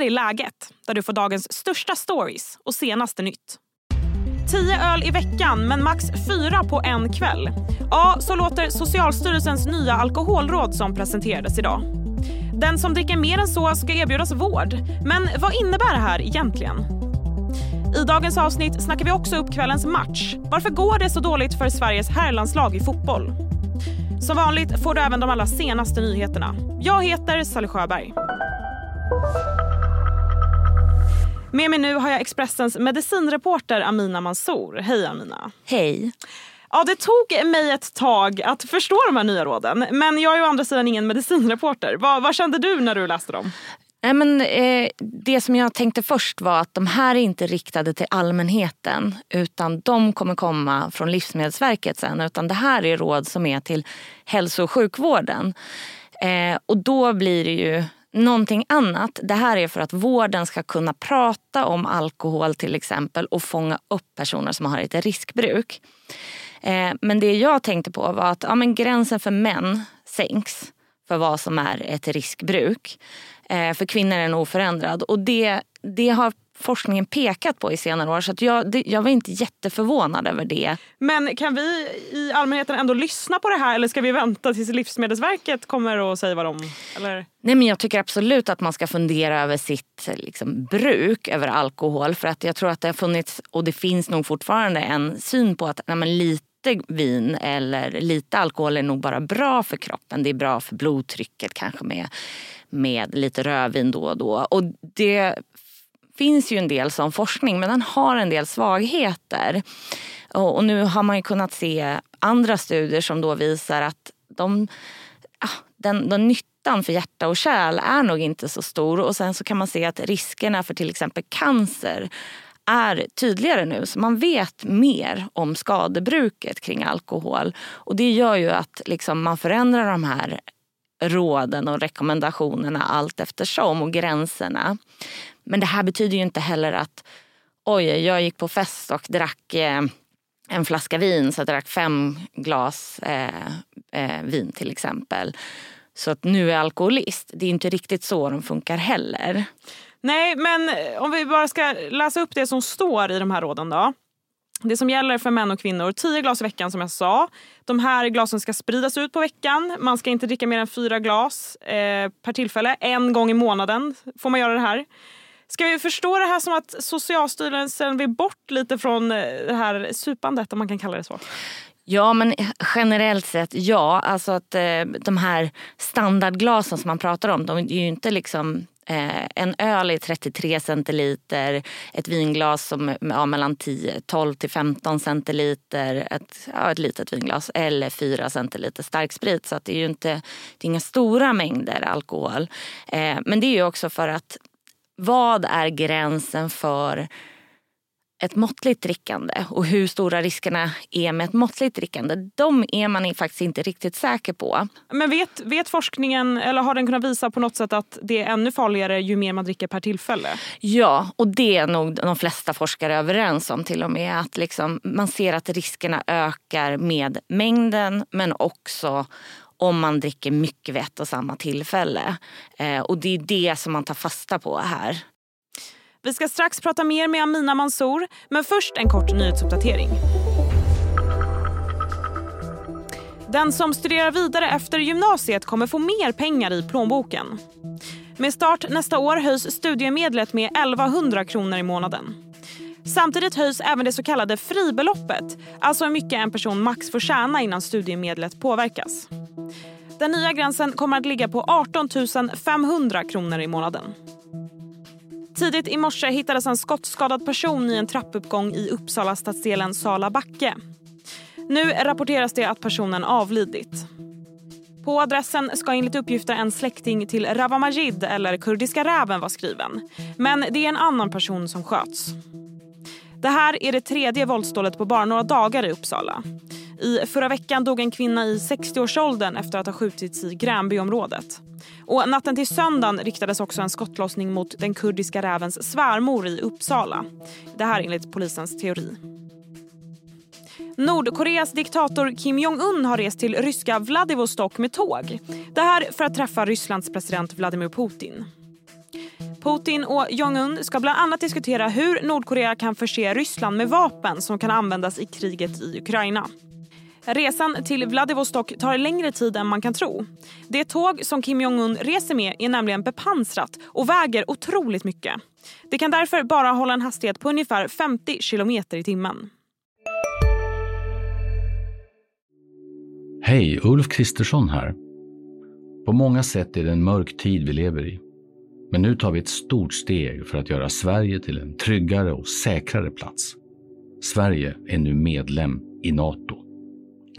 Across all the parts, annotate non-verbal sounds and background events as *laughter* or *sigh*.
här är läget, där du får dagens största stories och senaste nytt. Tio öl i veckan, men max fyra på en kväll. Ja, så låter Socialstyrelsens nya alkoholråd som presenterades idag. Den som dricker mer än så ska erbjudas vård. Men vad innebär det här egentligen? I dagens avsnitt snackar vi också upp kvällens match. Varför går det så dåligt för Sveriges herrlandslag i fotboll? Som vanligt får du även de allra senaste nyheterna. Jag heter Sally Sjöberg. Med mig nu har jag Expressens medicinreporter Amina Mansour. Hej Amina. Hej. Ja, det tog mig ett tag att förstå de här nya råden. Men jag är å andra sidan ingen medicinreporter. Vad, vad kände du när du läste dem? Nej, men, eh, det som jag tänkte först var att de här är inte riktade till allmänheten utan de kommer komma från Livsmedelsverket sen. Utan det här är råd som är till hälso och sjukvården. Eh, och då blir det ju någonting annat. Det här är för att vården ska kunna prata om alkohol till exempel och fånga upp personer som har ett riskbruk. Eh, men det jag tänkte på var att ja, men gränsen för män sänks för vad som är ett riskbruk. Eh, för kvinnor är den oförändrad. Och det, det har forskningen pekat på i senare år. Så jag, det, jag var inte jätteförvånad över det. Men kan vi i allmänheten ändå lyssna på det här eller ska vi vänta tills Livsmedelsverket kommer och säger vad de... Eller? Nej, men jag tycker absolut att man ska fundera över sitt liksom, bruk över alkohol. För att jag tror att det har funnits, och det finns nog fortfarande, en syn på att nej, men lite vin eller lite alkohol är nog bara bra för kroppen. Det är bra för blodtrycket kanske med, med lite rödvin då och då. Och det finns ju en del sån forskning men den har en del svagheter. Och, och nu har man ju kunnat se andra studier som då visar att de, ah, den, den nyttan för hjärta och kärl är nog inte så stor. Och sen så kan man se att riskerna för till exempel cancer är tydligare nu. Så man vet mer om skadebruket kring alkohol. Och det gör ju att liksom man förändrar de här råden och rekommendationerna allt eftersom och gränserna. Men det här betyder ju inte heller att oj, jag gick på fest och drack eh, en flaska vin så jag drack fem glas eh, eh, vin till exempel. Så att nu är jag alkoholist. Det är inte riktigt så de funkar heller. Nej, men om vi bara ska läsa upp det som står i de här råden då. Det som gäller för män och kvinnor, 10 glas i veckan som jag sa. De här glasen ska spridas ut på veckan. Man ska inte dricka mer än fyra glas eh, per tillfälle. En gång i månaden får man göra det här. Ska vi förstå det här som att Socialstyrelsen vill bort lite från eh, det här supandet om man kan kalla det så? Ja, men generellt sett ja. Alltså att eh, de här standardglasen som man pratar om, de är ju inte liksom eh, en öl är 33 centiliter, ett vinglas som ja, mellan 10, 12 till 15 centiliter, ett, ja, ett litet vinglas eller 4 centiliter starksprit. Så att det är ju inte det är inga stora mängder alkohol. Eh, men det är ju också för att vad är gränsen för ett måttligt drickande och hur stora riskerna är med ett måttligt drickande. De är man faktiskt inte riktigt säker på. Men vet, vet forskningen, eller har den kunnat visa på något sätt att det är ännu farligare ju mer man dricker per tillfälle? Ja, och det är nog de flesta forskare överens om till och med. Att liksom, man ser att riskerna ökar med mängden men också om man dricker mycket vid ett och samma tillfälle. Eh, och det är det som man tar fasta på här. Vi ska strax prata mer med Amina Mansour, men först en kort nyhetsuppdatering. Den som studerar vidare efter gymnasiet kommer få mer pengar i plånboken. Med start nästa år höjs studiemedlet med 1100 kronor i månaden. Samtidigt höjs även det så kallade fribeloppet, alltså hur mycket en person max får tjäna innan studiemedlet påverkas. Den nya gränsen kommer att ligga på 18 500 kronor i månaden. Tidigt i morse hittades en skottskadad person i en trappuppgång i Uppsala stadsdelen Sala backe. Nu rapporteras det att personen avlidit. På adressen ska enligt uppgifter en släkting till Rawa Majid eller Kurdiska räven vara skriven. Men det är en annan person som sköts. Det här är det tredje våldsdådet på bara några dagar i Uppsala. I förra veckan dog en kvinna i 60-årsåldern efter att ha skjutits i Gränbyområdet. Och natten till söndagen riktades också en skottlossning mot den kurdiska rävens svärmor i Uppsala. Det här enligt polisens teori. Nordkoreas diktator Kim Jong-Un har rest till ryska Vladivostok med tåg. Det här för att träffa Rysslands president Vladimir Putin. Putin och Jong-Un ska bland annat diskutera hur Nordkorea kan förse Ryssland med vapen som kan användas i kriget i Ukraina. Resan till Vladivostok tar längre tid än man kan tro. Det tåg som Kim Jong-Un reser med är nämligen bepansrat och väger otroligt mycket. Det kan därför bara hålla en hastighet på ungefär 50 kilometer i timmen. Hej, Ulf Kristersson här. På många sätt är det en mörk tid vi lever i. Men nu tar vi ett stort steg för att göra Sverige till en tryggare och säkrare plats. Sverige är nu medlem i Nato.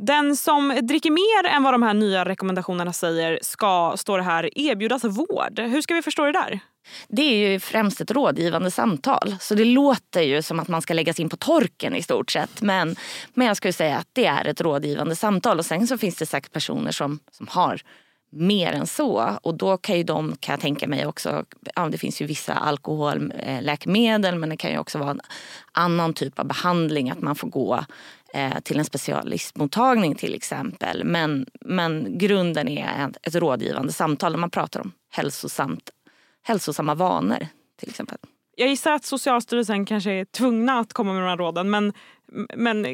Den som dricker mer än vad de här nya rekommendationerna säger ska, står det här, erbjudas vård. Hur ska vi förstå det där? Det är ju främst ett rådgivande samtal. Så det låter ju som att man ska läggas in på torken i stort sett. Men, men jag skulle säga att det är ett rådgivande samtal. Och sen så finns det säkert personer som, som har mer än så. Och då kan ju de, kan jag tänka mig också, ja, det finns ju vissa alkoholläkemedel men det kan ju också vara en annan typ av behandling. Att man får gå eh, till en specialistmottagning till exempel. Men, men grunden är ett, ett rådgivande samtal där man pratar om hälsosamt, hälsosamma vanor till exempel. Jag gissar att Socialstyrelsen kanske är tvungna att komma med de här råden men, men eh,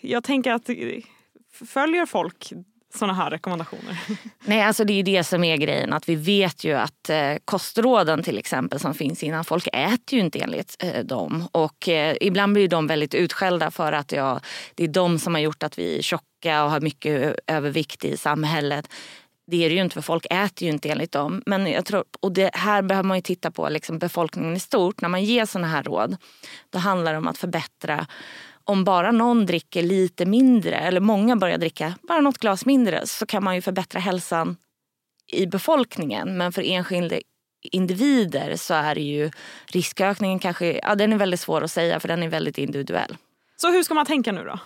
jag tänker att följer folk såna här rekommendationer? *laughs* Nej, alltså det är ju det som är grejen. Att vi vet ju att eh, kostråden till exempel som finns innan, folk äter ju inte enligt eh, dem. Och eh, ibland blir de väldigt utskällda för att ja, det är de som har gjort att vi är tjocka och har mycket övervikt i samhället. Det är det ju inte för folk äter ju inte enligt dem. Men jag tror, och det här behöver man ju titta på liksom befolkningen i stort. När man ger såna här råd då handlar det om att förbättra om bara någon dricker lite mindre eller många börjar dricka bara något glas mindre så kan man ju förbättra hälsan i befolkningen. Men för enskilda individer så är ju riskökningen kanske, ja den är väldigt svår att säga för den är väldigt individuell. Så hur ska man tänka nu då?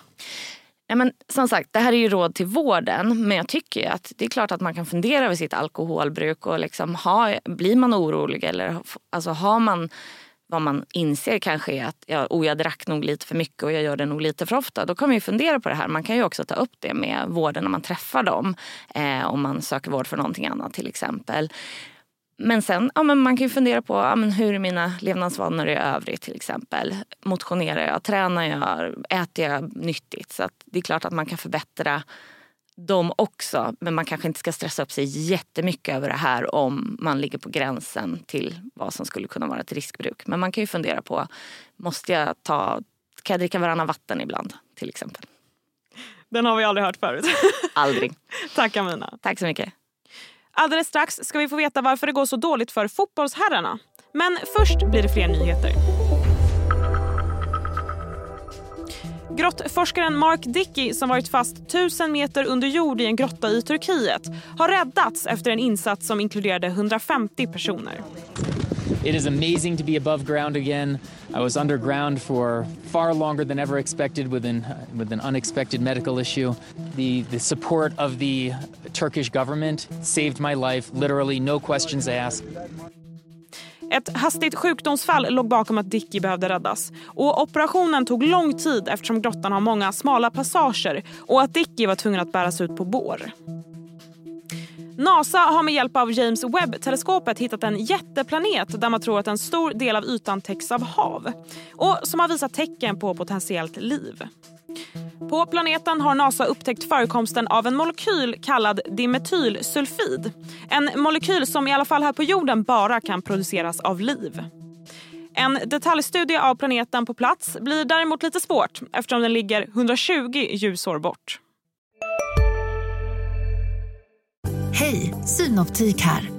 Ja, men som sagt, det här är ju råd till vården men jag tycker att det är klart att man kan fundera över sitt alkoholbruk och liksom ha, blir man orolig eller alltså har man vad man inser kanske är att ja, oh, jag drack nog lite för mycket och jag gör det nog lite för ofta. Då kan man ju fundera på det här. Man kan ju också ta upp det med vården när man träffar dem. Eh, om man söker vård för någonting annat till exempel. Men sen ja, men man kan ju fundera på ja, men hur är mina levnadsvanor i övrigt till exempel. Motionerar jag, tränar jag, äter jag nyttigt? Så det är klart att man kan förbättra dem också. Men man kanske inte ska stressa upp sig jättemycket över det här om man ligger på gränsen till vad som skulle kunna vara ett riskbruk. Men man kan ju fundera på, måste jag ta, kan jag dricka varannan vatten ibland till exempel? Den har vi aldrig hört förut. *laughs* Aldrig. Tack Amina. Tack så mycket. Alldeles strax ska vi få veta varför det går så dåligt för fotbollsherrarna. Men först blir det fler nyheter. Grottforskaren Mark Dickey som varit fast tusen meter under jord i en grotta i Turkiet har räddats efter en insats som inkluderade 150 personer. It is amazing to be above ground again. I was underground for far longer than ever expected with an, with an unexpected medical issue. The, the support of the Turkish government saved my life, literally no questions asked. Ett hastigt sjukdomsfall låg bakom att Dicky behövde räddas. Och operationen tog lång tid eftersom grottan har många smala passager och att Dicky var tvungen att bäras ut på bår. NASA har med hjälp av James Webb-teleskopet hittat en jätteplanet där man tror att en stor del av ytan täcks av hav och som har visat tecken på potentiellt liv. På planeten har NASA upptäckt förekomsten av en molekyl kallad dimetylsulfid. En molekyl som i alla fall här på jorden bara kan produceras av liv. En detaljstudie av planeten på plats blir däremot lite svårt eftersom den ligger 120 ljusår bort. Hej, Synoptik här.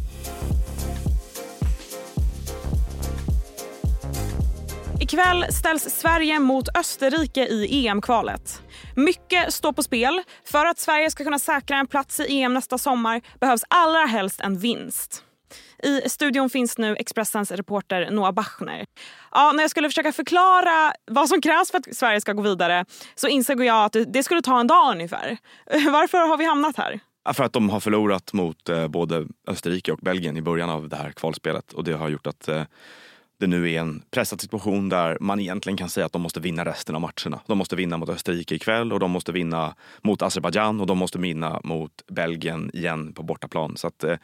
Ikväll ställs Sverige mot Österrike i EM-kvalet. Mycket står på spel. För att Sverige ska kunna säkra en plats i EM nästa sommar behövs allra helst en vinst. I studion finns nu Expressens reporter Noah Bachner. Ja, när jag skulle försöka förklara vad som krävs för att Sverige ska gå vidare så insåg jag att det skulle ta en dag ungefär. *laughs* Varför har vi hamnat här? För att de har förlorat mot eh, både Österrike och Belgien i början av det här kvalspelet och det har gjort att eh, det nu är en pressad situation där man egentligen kan säga att de måste vinna resten av matcherna. De måste vinna mot Österrike ikväll och de måste vinna mot Azerbajdzjan och de måste vinna mot Belgien igen på bortaplan. Så att, eh,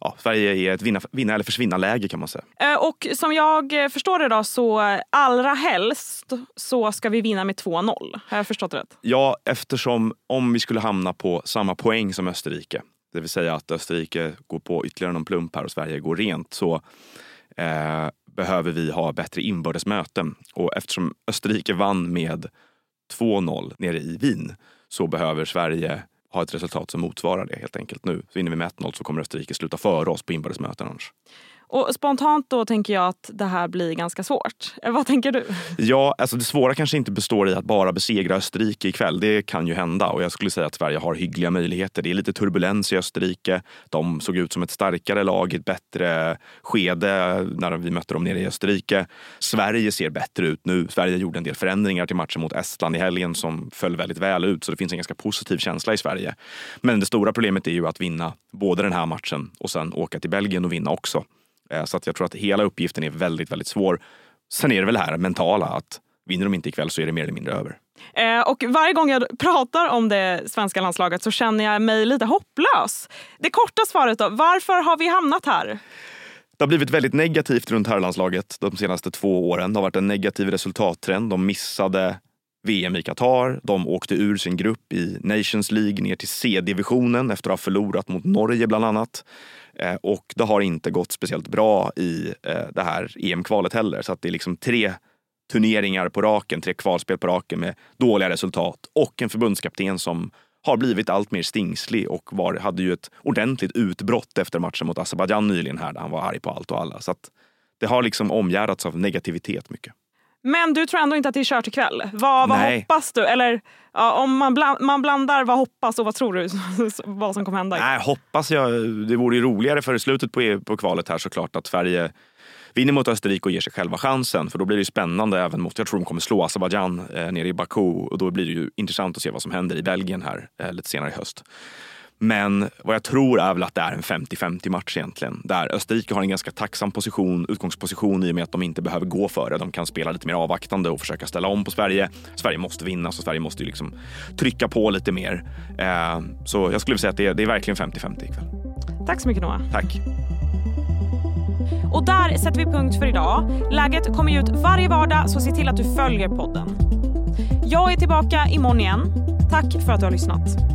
ja, Sverige är ett vinna, vinna eller försvinna läge kan man säga. Eh, och som jag förstår det då så allra helst så ska vi vinna med 2-0. Har jag förstått rätt? Ja, eftersom om vi skulle hamna på samma poäng som Österrike, det vill säga att Österrike går på ytterligare någon plump här och Sverige går rent, så eh, behöver vi ha bättre inbördes möten. Och eftersom Österrike vann med 2-0 nere i Wien så behöver Sverige ha ett resultat som motsvarar det helt enkelt nu. Vinner vi med 1-0 så kommer Österrike sluta före oss på inbördes möten annars. Och spontant då tänker jag att det här blir ganska svårt. Eh, vad tänker du? Ja, alltså det svåra kanske inte består i att bara besegra Österrike ikväll. Det kan ju hända och jag skulle säga att Sverige har hyggliga möjligheter. Det är lite turbulens i Österrike. De såg ut som ett starkare lag i ett bättre skede när vi mötte dem nere i Österrike. Sverige ser bättre ut nu. Sverige gjorde en del förändringar till matchen mot Estland i helgen som föll väldigt väl ut, så det finns en ganska positiv känsla i Sverige. Men det stora problemet är ju att vinna både den här matchen och sen åka till Belgien och vinna också. Eh, så att jag tror att hela uppgiften är väldigt, väldigt svår. Sen är det väl det här mentala att vinner de inte ikväll så är det mer eller mindre över. Eh, och varje gång jag pratar om det svenska landslaget så känner jag mig lite hopplös. Det korta svaret då, varför har vi hamnat här? Det har blivit väldigt negativt runt herrlandslaget de senaste två åren. Det har varit en negativ resultattrend. De missade VM i Qatar. De åkte ur sin grupp i Nations League ner till C-divisionen efter att ha förlorat mot Norge bland annat. Eh, och det har inte gått speciellt bra i eh, det här EM-kvalet heller. Så att det är liksom tre turneringar på raken, tre kvalspel på raken med dåliga resultat och en förbundskapten som har blivit allt mer stingslig och var, hade ju ett ordentligt utbrott efter matchen mot Azerbajdzjan nyligen här där han var arg på allt och alla. Så att det har liksom omgärdats av negativitet mycket. Men du tror ändå inte att det är kört ikväll? Vad, vad hoppas du? Eller ja, om man, bland, man blandar vad hoppas och vad tror du *laughs* vad som kommer hända? Nej, hoppas jag. Det vore ju roligare för slutet på, på kvalet här såklart att Sverige vinner mot Österrike och ger sig själva chansen. För då blir det ju spännande även mot, jag tror de kommer slå Azerbajdzjan eh, nere i Baku och då blir det ju intressant att se vad som händer i Belgien här eh, lite senare i höst. Men vad jag tror är väl att det är en 50-50 match egentligen. Där Österrike har en ganska tacksam position, utgångsposition i och med att de inte behöver gå före. De kan spela lite mer avvaktande och försöka ställa om på Sverige. Sverige måste vinna så Sverige måste liksom trycka på lite mer. Eh, så jag skulle säga att det är, det är verkligen 50-50 ikväll. Tack så mycket Noah. Tack. Och där sätter vi punkt för idag. Läget kommer ju ut varje vardag så se till att du följer podden. Jag är tillbaka imorgon igen. Tack för att du har lyssnat.